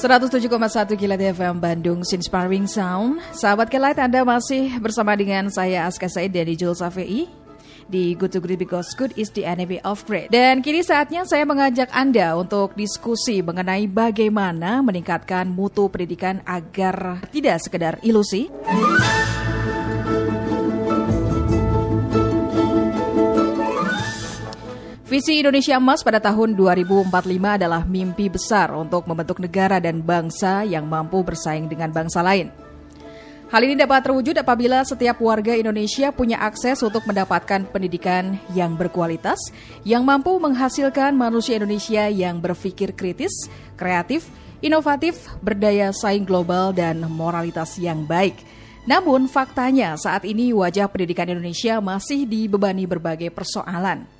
107,1 Kilat FM Bandung Inspiring Sound. Sahabat Kilat, Anda masih bersama dengan saya Aska Said dari Jules Afei di Good to Great Because Good is the enemy of great. Dan kini saatnya saya mengajak Anda untuk diskusi mengenai bagaimana meningkatkan mutu pendidikan agar tidak sekedar ilusi. Visi Indonesia Emas pada tahun 2045 adalah mimpi besar untuk membentuk negara dan bangsa yang mampu bersaing dengan bangsa lain. Hal ini dapat terwujud apabila setiap warga Indonesia punya akses untuk mendapatkan pendidikan yang berkualitas, yang mampu menghasilkan manusia Indonesia yang berpikir kritis, kreatif, inovatif, berdaya saing global, dan moralitas yang baik. Namun, faktanya saat ini wajah pendidikan Indonesia masih dibebani berbagai persoalan.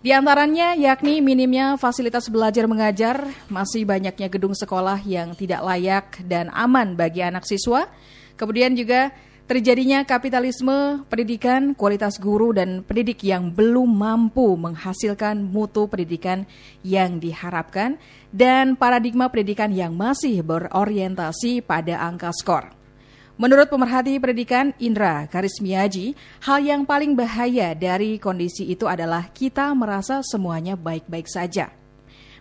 Di antaranya yakni minimnya fasilitas belajar mengajar, masih banyaknya gedung sekolah yang tidak layak dan aman bagi anak siswa, kemudian juga terjadinya kapitalisme pendidikan, kualitas guru dan pendidik yang belum mampu menghasilkan mutu pendidikan yang diharapkan, dan paradigma pendidikan yang masih berorientasi pada angka skor. Menurut pemerhati pendidikan Indra Karismiaji, hal yang paling bahaya dari kondisi itu adalah kita merasa semuanya baik-baik saja.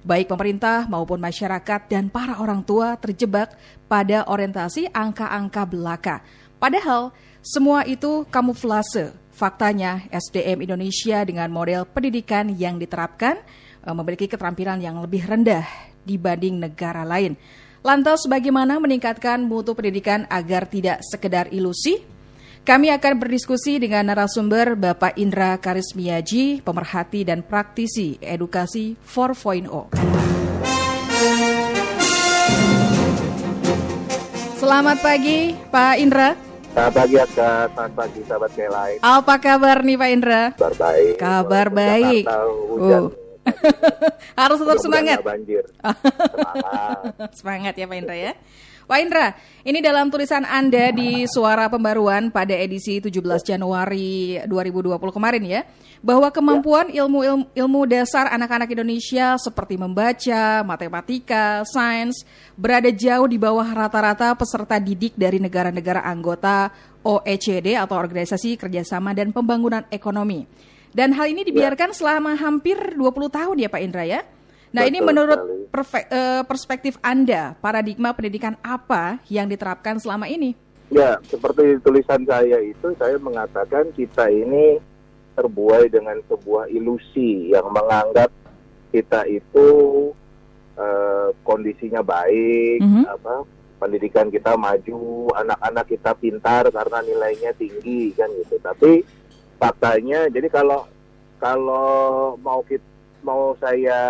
Baik pemerintah maupun masyarakat dan para orang tua terjebak pada orientasi angka-angka belaka. Padahal semua itu kamuflase. Faktanya SDM Indonesia dengan model pendidikan yang diterapkan eh, memiliki keterampilan yang lebih rendah dibanding negara lain. Lantas bagaimana meningkatkan mutu pendidikan agar tidak sekedar ilusi? Kami akan berdiskusi dengan narasumber Bapak Indra Karismiaji, pemerhati dan praktisi edukasi 4.0. Selamat pagi, Pak Indra. Selamat pagi, Aska. Selamat pagi, sahabat lain. Apa kabar nih, Pak Indra? Kabar baik. Kabar baik. Jakarta, hujan. Oh. Harus tetap semangat. banjir. semangat. semangat ya Pak Indra ya. Pak Indra, ini dalam tulisan Anda di Suara Pembaruan pada edisi 17 Januari 2020 kemarin ya, bahwa kemampuan ilmu ilmu, ilmu dasar anak-anak Indonesia seperti membaca, matematika, sains berada jauh di bawah rata-rata peserta didik dari negara-negara anggota OECD atau Organisasi Kerjasama dan Pembangunan Ekonomi. Dan hal ini dibiarkan ya. selama hampir 20 tahun ya Pak Indra ya. Nah Betul ini menurut uh, perspektif Anda, paradigma pendidikan apa yang diterapkan selama ini? Ya, seperti tulisan saya itu, saya mengatakan kita ini terbuai dengan sebuah ilusi yang menganggap kita itu uh, kondisinya baik, mm -hmm. apa pendidikan kita maju, anak-anak kita pintar karena nilainya tinggi kan gitu. Tapi faktanya jadi kalau kalau mau kita mau saya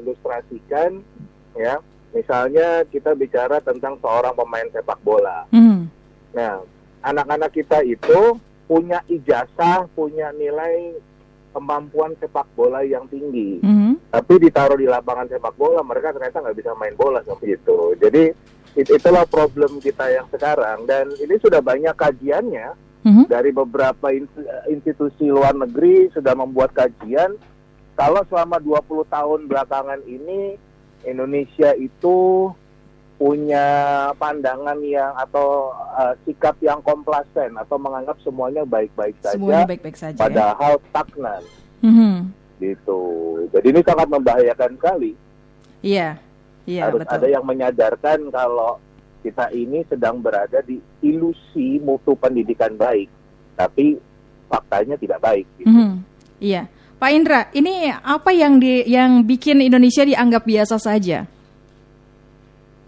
ilustrasikan ya misalnya kita bicara tentang seorang pemain sepak bola. Mm. nah anak-anak kita itu punya ijazah punya nilai kemampuan sepak bola yang tinggi. Mm. tapi ditaruh di lapangan sepak bola mereka ternyata nggak bisa main bola seperti itu. Jadi itulah problem kita yang sekarang. Dan ini sudah banyak kajiannya hmm dari beberapa institusi luar negeri sudah membuat kajian kalau selama 20 tahun belakangan ini Indonesia itu punya pandangan yang atau uh, sikap yang komplasen atau menganggap semuanya baik-baik saja, semuanya baik-baik saja ya? padahal ya? stagnan, mm-hmm. gitu. Jadi ini sangat membahayakan sekali. Iya, iya Harus betul. ada yang menyadarkan kalau kita ini sedang berada di ilusi mutu pendidikan baik, tapi faktanya tidak baik. Gitu. Mm -hmm. Iya, Pak Indra, ini apa yang di yang bikin Indonesia dianggap biasa saja?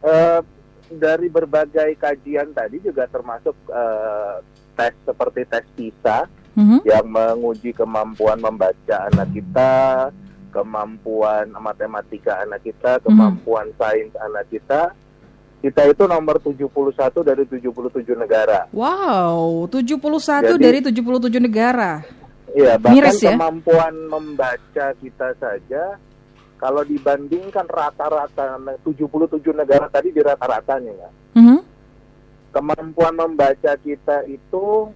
Uh, dari berbagai kajian tadi juga termasuk uh, tes seperti tes PISA mm -hmm. yang menguji kemampuan membaca anak kita, kemampuan matematika anak kita, mhm. kemampuan mm -hmm. sains anak kita kita itu nomor 71 dari 77 negara. Wow, 71 Jadi, dari 77 negara. Iya, bahkan Miris, ya? kemampuan membaca kita saja kalau dibandingkan rata-rata 77 negara tadi di rata-ratanya ya. Mm -hmm. Kemampuan membaca kita itu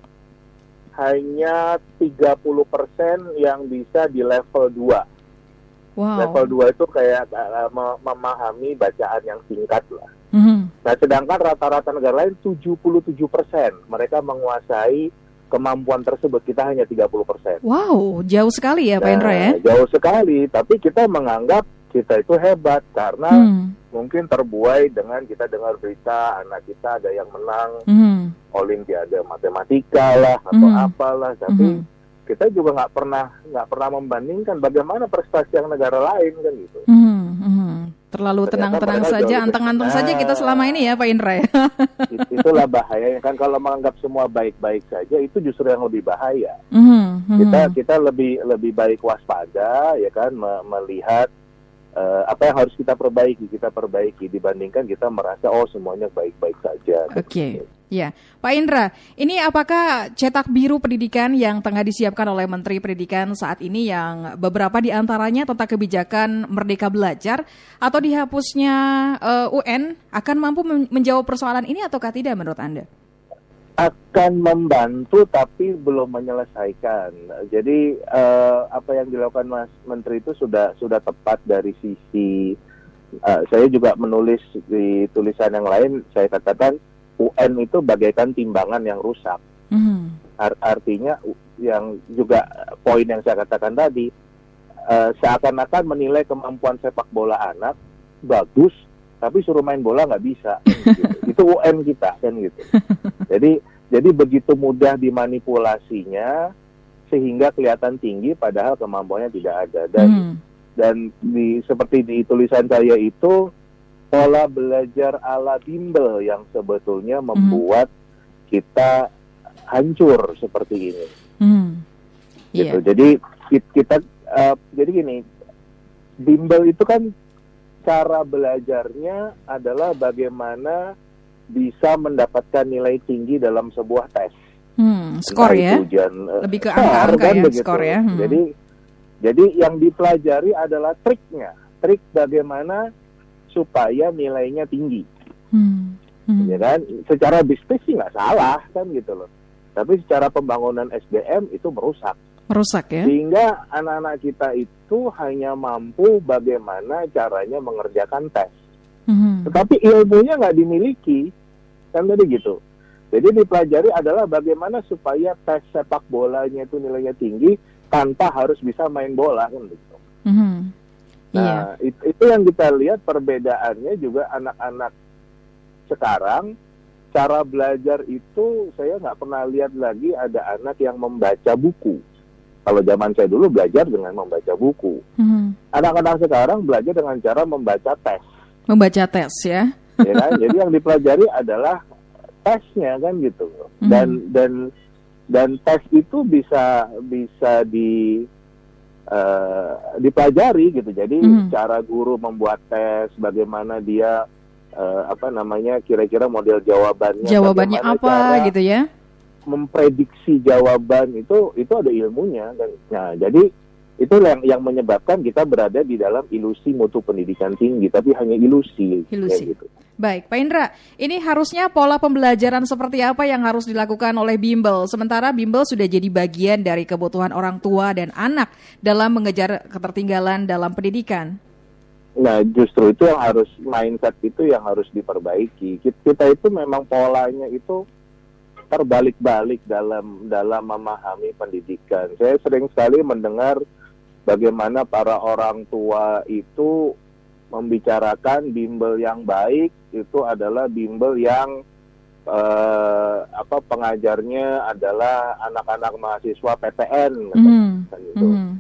hanya 30% yang bisa di level 2. Wow. Level 2 itu kayak uh, mem- memahami bacaan yang singkat lah. Nah, sedangkan rata-rata negara lain 77% mereka menguasai kemampuan tersebut. Kita hanya 30%. Wow, jauh sekali ya Pak ya. Nah, Jauh sekali, tapi kita menganggap kita itu hebat karena Hmm. mungkin terbuai dengan kita dengar berita anak kita ada yang menang Mhm. olimpiade matematika lah atau Hmm. apalah, tapi Mhm. kita juga nggak pernah nggak pernah membandingkan bagaimana prestasi yang negara lain kan gitu. Mhm, mhm. Terlalu tenang-tenang saja, anteng-anteng saja kita selama ini ya Pak Indra ya. It- Itulah bahayanya kan kalau menganggap semua baik-baik saja itu justru yang lebih bahaya. Mhm, mhm. Kita kita lebih lebih baik waspada ya kan me- melihat eh, apa yang harus kita perbaiki kita perbaiki dibandingkan kita merasa oh semuanya baik-baik saja. Oke. Ya, Pak Indra, ini apakah cetak biru pendidikan yang tengah disiapkan oleh Menteri Pendidikan saat ini yang beberapa di antaranya tentang kebijakan Merdeka Belajar atau dihapusnya eh, UN akan mampu men- menjawab persoalan ini ataukah tidak menurut Anda? Akan membantu tapi belum menyelesaikan. Jadi eh, apa yang dilakukan Mas Menteri itu sudah sudah tepat dari sisi eh, saya juga menulis di tulisan yang lain saya katakan UN itu bagaikan timbangan yang rusak. Mhm. Ar- artinya yang juga poin yang saya katakan tadi eh, seakan-akan menilai kemampuan sepak bola anak bagus tapi suruh main bola nggak bisa kan gitu. itu UN kita kan gitu jadi jadi begitu mudah dimanipulasinya sehingga kelihatan tinggi padahal kemampuannya tidak ada dan Mhm. dan di seperti di tulisan saya itu pola belajar ala bimbel yang sebetulnya membuat kita hancur seperti ini Mhm. gitu. Iya. Jadi ki- kita eh, jadi gini, bimbel itu kan cara belajarnya adalah bagaimana bisa mendapatkan nilai tinggi dalam sebuah tes. Hmm, skor ya. ujian, eh, Lebih ke angka-angka kan ya, begitu. skor ya. Hmm. Jadi jadi yang dipelajari adalah triknya, trik bagaimana supaya nilainya tinggi, Hmm. Hmm. ya kan? Secara bisnis sih nggak salah kan gitu loh. Tapi secara pembangunan SDM itu merusak. Merusak ya. Sehingga anak-anak kita itu hanya mampu bagaimana caranya mengerjakan tes. Mhm. Tetapi ilmunya nggak dimiliki. Kan tadi gitu. Jadi dipelajari adalah bagaimana supaya tes sepak bolanya itu nilainya tinggi tanpa harus bisa main bola kan gitu. Mhm. Iya. Nah, it- itu yang kita lihat perbedaannya juga anak-anak sekarang cara belajar itu saya nggak pernah lihat lagi ada anak yang membaca buku. Kalau zaman saya dulu belajar dengan membaca buku. Mhm. Anak-anak sekarang belajar dengan cara membaca tes, Membaca tes ya. ya kan? Jadi yang dipelajari adalah tesnya kan gitu. Dan dan dan tes itu bisa bisa di eh, dipelajari gitu. Jadi Mhm. cara guru membuat tes, bagaimana dia eh, apa namanya kira-kira model jawabannya, Jawabannya apa cara gitu ya. Memprediksi jawaban itu itu ada ilmunya kan. Nah, jadi itu yang yang menyebabkan kita berada di dalam ilusi mutu pendidikan tinggi, tapi hanya ilusi. Ilusi. gitu. Baik, Pak Indra, ini harusnya pola pembelajaran seperti apa yang harus dilakukan oleh bimbel? Sementara bimbel sudah jadi bagian dari kebutuhan orang tua dan anak dalam mengejar ketertinggalan dalam pendidikan. Nah, justru itu yang harus mindset itu yang harus diperbaiki. Kita itu memang polanya itu terbalik-balik dalam dalam memahami pendidikan. Saya sering sekali mendengar bagaimana para orang tua itu membicarakan bimbel yang baik itu adalah bimbel yang eh, apa pengajarnya adalah anak-anak mahasiswa PTN kan gitu. Mhm.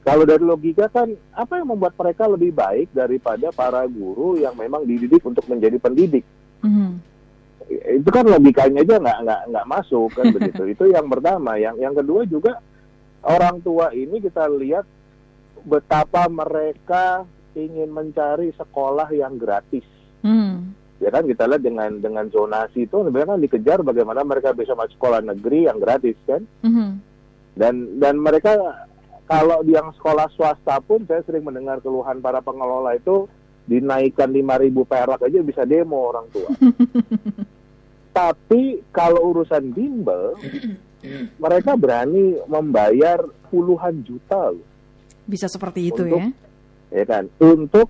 Kalau dari logika kan apa yang membuat mereka lebih baik daripada para guru yang memang dididik untuk menjadi pendidik? Mhm. Itu kan logikanya aja nggak nggak nggak masuk kan begitu. Itu yang pertama. Yang yang kedua juga orang tua ini kita lihat betapa mereka ingin mencari sekolah yang gratis. Mhm. Ya kan kita lihat dengan dengan zonasi itu sebenarnya kan dikejar bagaimana mereka bisa masuk sekolah negeri yang gratis kan. Mhm. dan dan mereka kalau di yang sekolah swasta pun saya sering mendengar keluhan para pengelola itu dinaikkan 5.000 perak aja bisa demo orang tua. Tapi kalau urusan bimbel mereka berani membayar puluhan juta loh. Bisa seperti itu untuk, ya. Ya kan? Untuk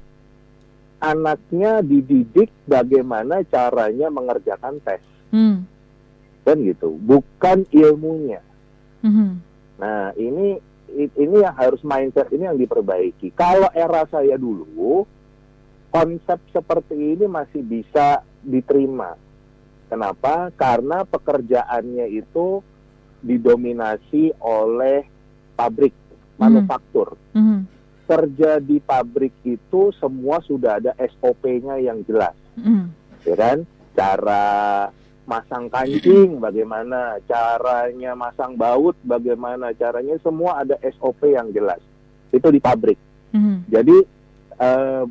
anaknya dididik bagaimana caranya mengerjakan tes. Hmm. Kan gitu. Bukan ilmunya. Mhm. Nah, ini ini yang harus mindset ini yang diperbaiki. Kalau era saya dulu, konsep seperti ini masih bisa diterima. Kenapa? Karena pekerjaannya itu didominasi oleh pabrik manufaktur. Mhm. Kerja di pabrik itu semua sudah ada SOP-nya yang jelas, Mhm. ya kan? Cara masang kancing bagaimana, caranya masang baut bagaimana, caranya semua ada SOP yang jelas. Itu di pabrik. Mhm. Jadi eh,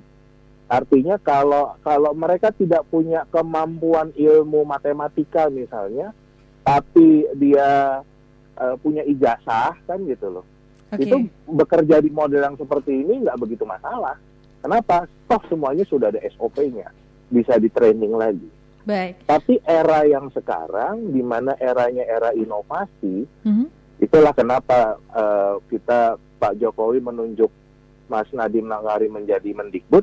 artinya kalau kalau mereka tidak punya kemampuan ilmu matematika misalnya, tapi dia eh, punya ijazah kan gitu loh, Oke. itu bekerja di model yang seperti ini nggak begitu masalah. Kenapa? Toh semuanya sudah ada SOP-nya, bisa di training lagi. Baik. Tapi era yang sekarang, di mana eranya era inovasi, Mhm. itulah kenapa eh, kita Pak Jokowi menunjuk Mas Nadiem Makarim menjadi Mendikbud,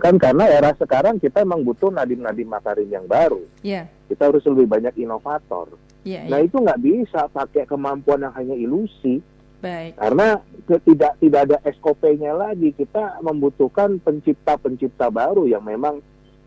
kan karena era sekarang kita emang butuh Nadiem Makarim yang baru. Ya. Kita harus lebih banyak inovator. Ya, Nah ya. itu nggak bisa pakai kemampuan yang hanya ilusi, Baik. karena tidak tidak ada SOP-nya lagi. Kita membutuhkan pencipta-pencipta baru yang memang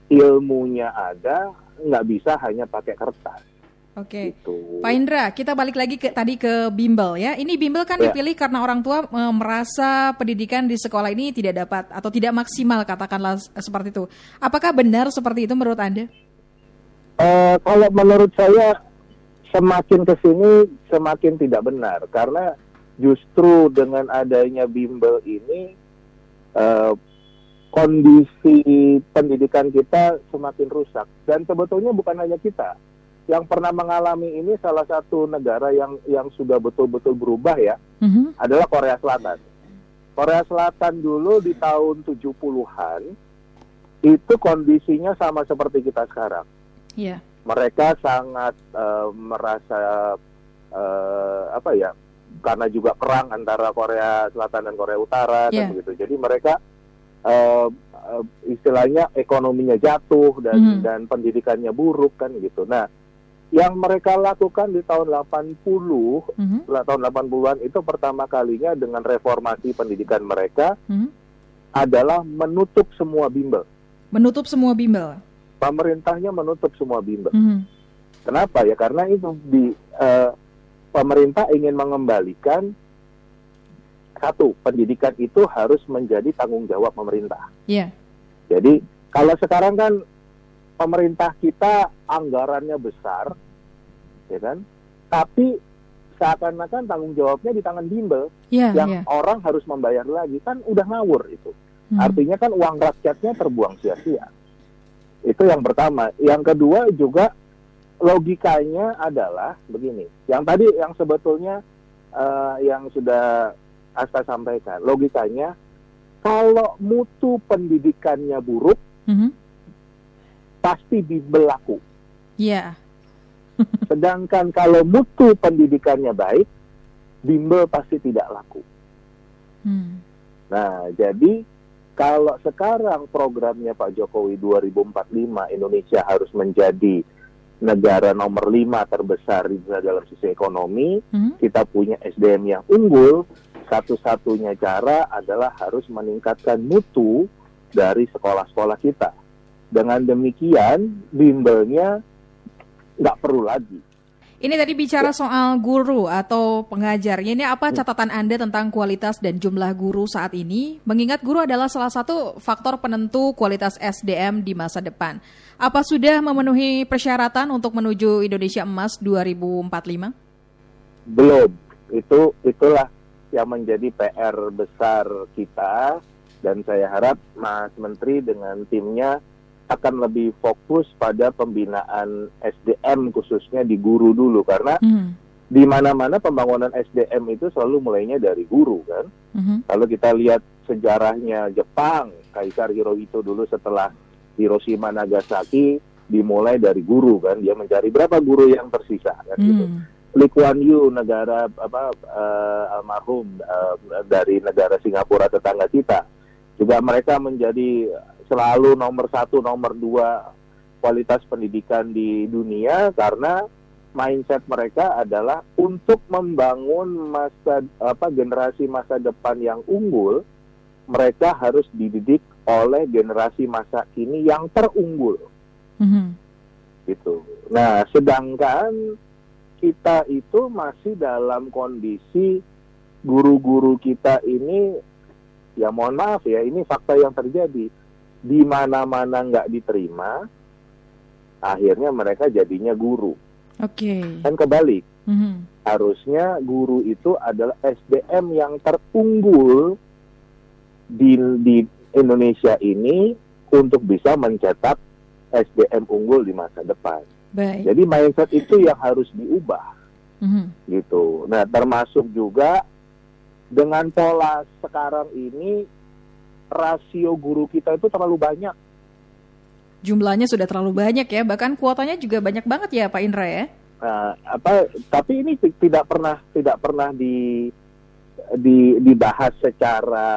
ilmunya ada, nggak bisa hanya pakai kertas. Oke. Gitu. Pak Indra, kita balik lagi ke tadi ke bimbel ya. Ini bimbel kan Ya. dipilih karena orang tua e, merasa pendidikan di sekolah ini tidak dapat atau tidak maksimal katakanlah seperti itu. Apakah benar seperti itu menurut Anda? Eh, kalau menurut saya semakin ke sini semakin tidak benar karena justru dengan adanya bimbel ini eh, kondisi pendidikan kita semakin rusak dan sebetulnya bukan hanya kita yang pernah mengalami ini salah satu negara yang yang sudah betul-betul berubah ya Mhm. adalah Korea Selatan. Korea Selatan dulu di tahun 70-an itu kondisinya sama seperti kita sekarang Iya. mereka sangat eh, merasa eh, apa ya karena juga perang antara Korea Selatan dan Korea Utara Yeah. kan begitu jadi mereka eh, eh, istilahnya ekonominya jatuh dan Mhm. dan pendidikannya buruk kan gitu nah yang mereka lakukan di tahun 80 Mhm. setelah tahun 80-an itu pertama kalinya dengan reformasi pendidikan mereka Mhm. adalah menutup semua bimbel Menutup semua bimbel. pemerintahnya menutup semua bimbel Mhm. Kenapa ya? Karena itu di eh, pemerintah ingin mengembalikan satu pendidikan itu harus menjadi tanggung jawab pemerintah. Iya. Jadi kalau sekarang kan pemerintah kita anggarannya besar, ya kan? Tapi seakan-akan tanggung jawabnya di tangan bimbel Iya, yang iya. orang harus membayar lagi kan udah ngawur itu. Mhm. Artinya kan uang rakyatnya terbuang sia-sia. Itu yang pertama. Yang kedua juga logikanya adalah begini. Yang tadi yang sebetulnya eh, yang sudah Asta sampaikan, logikanya kalau mutu pendidikannya buruk Mhm. Pasti dibelaku. Iya. Sedangkan kalau mutu pendidikannya baik, bimbel pasti tidak laku. Hmm. Nah, jadi kalau sekarang programnya Pak Jokowi 2045 Indonesia harus menjadi negara nomor lima terbesar di dunia dalam sisi ekonomi, Mhm. kita punya SDM yang unggul, satu-satunya cara adalah harus meningkatkan mutu dari sekolah-sekolah kita. Dengan demikian, bimbelnya nggak perlu lagi. Ini tadi bicara soal guru atau pengajar. Ini apa catatan Anda tentang kualitas dan jumlah guru saat ini? Mengingat guru adalah salah satu faktor penentu kualitas SDM di masa depan. Apa sudah memenuhi persyaratan untuk menuju Indonesia Emas 2045? Belum. Itu itulah yang menjadi PR besar kita dan saya harap Mas Menteri dengan timnya akan lebih fokus pada pembinaan SDM khususnya di guru dulu karena Hmm. di mana-mana pembangunan SDM itu selalu mulainya dari guru kan. Mhm. Kalau kita lihat sejarahnya Jepang, Kaisar Hirohito dulu setelah Hiroshima Nagasaki dimulai dari guru kan, dia mencari berapa guru yang tersisa kan gitu. Hmm. Lee Kuan Yew negara apa uh, almarhum uh, dari negara Singapura tetangga kita juga mereka menjadi selalu nomor satu nomor dua kualitas pendidikan di dunia karena mindset mereka adalah untuk membangun masa apa generasi masa depan yang unggul mereka harus dididik oleh generasi masa kini yang terunggul. Mm-hmm. gitu. Nah sedangkan kita itu masih dalam kondisi guru-guru kita ini ya mohon maaf ya ini fakta yang terjadi di mana-mana nggak diterima akhirnya mereka jadinya guru. Oke. Okay. Kan kebalik. Mm-hmm. Harusnya guru itu adalah SDM yang terunggul di di Indonesia ini untuk bisa mencetak SDM unggul di masa depan. Baik. Jadi mindset itu yang harus diubah, mm-hmm. gitu. Nah, termasuk juga dengan pola sekarang ini rasio guru kita itu terlalu banyak. Jumlahnya sudah terlalu banyak ya, bahkan kuotanya juga banyak banget ya, Pak Indra ya. Nah, apa? Tapi ini tidak pernah tidak pernah di di, dibahas secara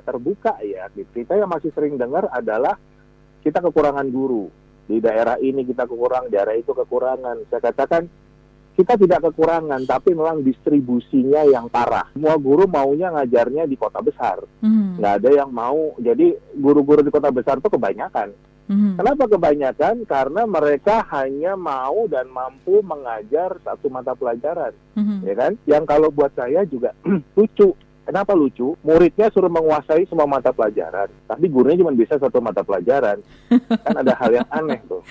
terbuka ya. Kita yang masih sering dengar adalah kita kekurangan guru di daerah ini kita kekurangan, daerah itu kekurangan. Saya katakan kita tidak kekurangan, tapi memang distribusinya yang parah. Semua guru maunya ngajarnya di kota besar, hmm. nggak ada yang mau. Jadi guru-guru di kota besar itu kebanyakan. Hmm. Kenapa kebanyakan? Karena mereka hanya mau dan mampu mengajar satu mata pelajaran, hmm. ya kan? Yang kalau buat saya juga lucu Kenapa lucu? Muridnya suruh menguasai semua mata pelajaran, tapi gurunya cuma bisa satu mata pelajaran. kan ada hal yang aneh tuh.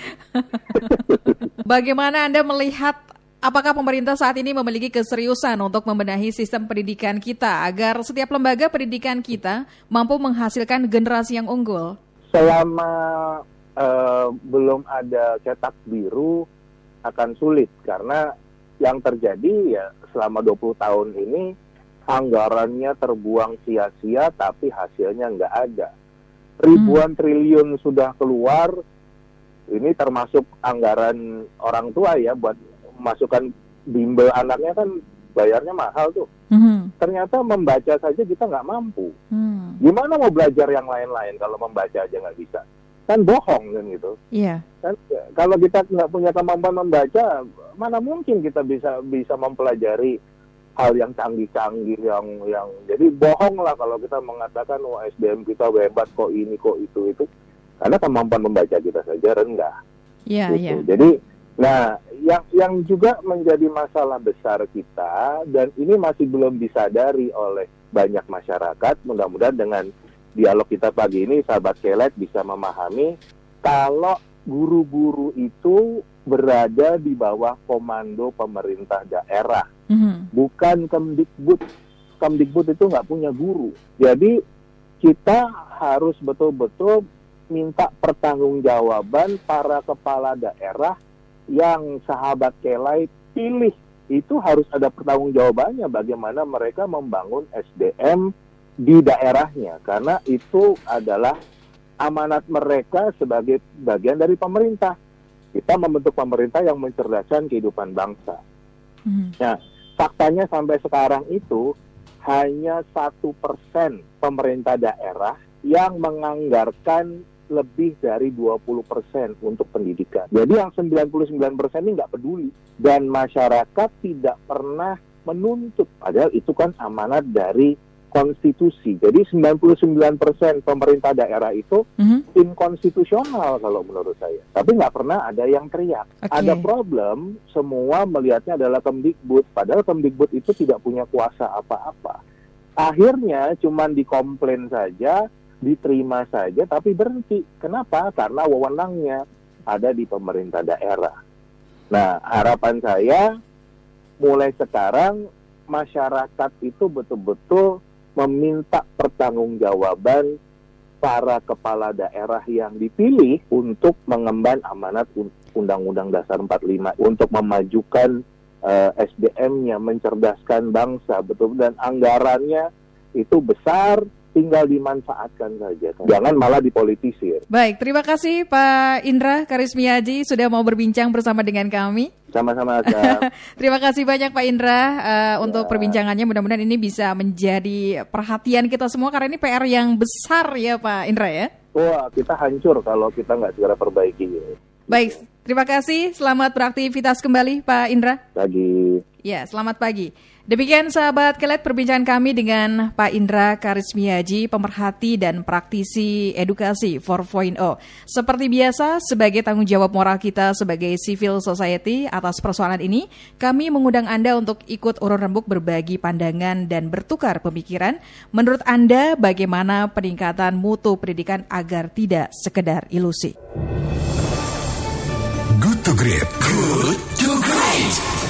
Bagaimana Anda melihat apakah pemerintah saat ini memiliki keseriusan untuk membenahi sistem pendidikan kita agar setiap lembaga pendidikan kita mampu menghasilkan generasi yang unggul? Selama uh, belum ada cetak biru akan sulit karena yang terjadi ya selama 20 tahun ini anggarannya terbuang sia-sia tapi hasilnya nggak ada. Ribuan hmm. triliun sudah keluar, ini termasuk anggaran orang tua ya buat masukkan bimbel anaknya kan bayarnya mahal tuh. Hmm. Ternyata membaca saja kita nggak mampu. Hmm. Gimana mau belajar yang lain-lain kalau membaca aja nggak bisa? Kan bohong kan gitu. Iya. Yeah. Kan kalau kita nggak punya kemampuan membaca, mana mungkin kita bisa bisa mempelajari hal yang canggih-canggih yang yang jadi bohong lah kalau kita mengatakan wah SDM kita hebat kok ini kok itu itu karena kemampuan membaca kita saja rendah. Iya, gitu. iya. Jadi nah yang yang juga menjadi masalah besar kita dan ini masih belum disadari oleh banyak masyarakat. Mudah-mudahan dengan dialog kita pagi ini sahabat Kelet bisa memahami kalau guru-guru itu berada di bawah komando pemerintah daerah, mm-hmm. bukan Kemdikbud. Kemdikbud itu nggak punya guru. Jadi kita harus betul-betul minta pertanggungjawaban para kepala daerah yang sahabat Kelai pilih itu harus ada pertanggungjawabannya bagaimana mereka membangun SDM di daerahnya karena itu adalah amanat mereka sebagai bagian dari pemerintah kita membentuk pemerintah yang mencerdaskan kehidupan bangsa. Hmm. Nah, faktanya sampai sekarang itu hanya satu persen pemerintah daerah yang menganggarkan lebih dari 20 persen untuk pendidikan. Jadi yang 99 persen ini nggak peduli. Dan masyarakat tidak pernah menuntut. Padahal itu kan amanat dari konstitusi. Jadi 99% pemerintah daerah itu mm-hmm. inkonstitusional kalau menurut saya. Tapi nggak pernah ada yang teriak. Okay. Ada problem, semua melihatnya adalah Kemdikbud. Padahal Kemdikbud itu tidak punya kuasa apa-apa. Akhirnya cuma dikomplain saja, diterima saja, tapi berhenti. Kenapa? Karena wewenangnya ada di pemerintah daerah. Nah, harapan saya mulai sekarang masyarakat itu betul-betul meminta pertanggungjawaban para kepala daerah yang dipilih untuk mengemban amanat Undang-Undang Dasar 45 untuk memajukan uh, SDM-nya, mencerdaskan bangsa betul dan anggarannya itu besar tinggal dimanfaatkan saja. Jangan malah dipolitisir. Baik, terima kasih Pak Indra Karismiaji sudah mau berbincang bersama dengan kami. Sama-sama, Terima kasih banyak Pak Indra uh, ya. untuk perbincangannya. Mudah-mudahan ini bisa menjadi perhatian kita semua karena ini PR yang besar ya Pak Indra ya. Wah, kita hancur kalau kita nggak segera perbaiki. Baik, terima kasih. Selamat beraktivitas kembali Pak Indra. Pagi. Ya, selamat pagi. Demikian sahabat kelet perbincangan kami dengan Pak Indra Karismiaji, pemerhati dan praktisi edukasi 4.0. Seperti biasa, sebagai tanggung jawab moral kita sebagai civil society atas persoalan ini, kami mengundang Anda untuk ikut urun rembuk berbagi pandangan dan bertukar pemikiran. Menurut Anda, bagaimana peningkatan mutu pendidikan agar tidak sekedar ilusi? Good to Great. Good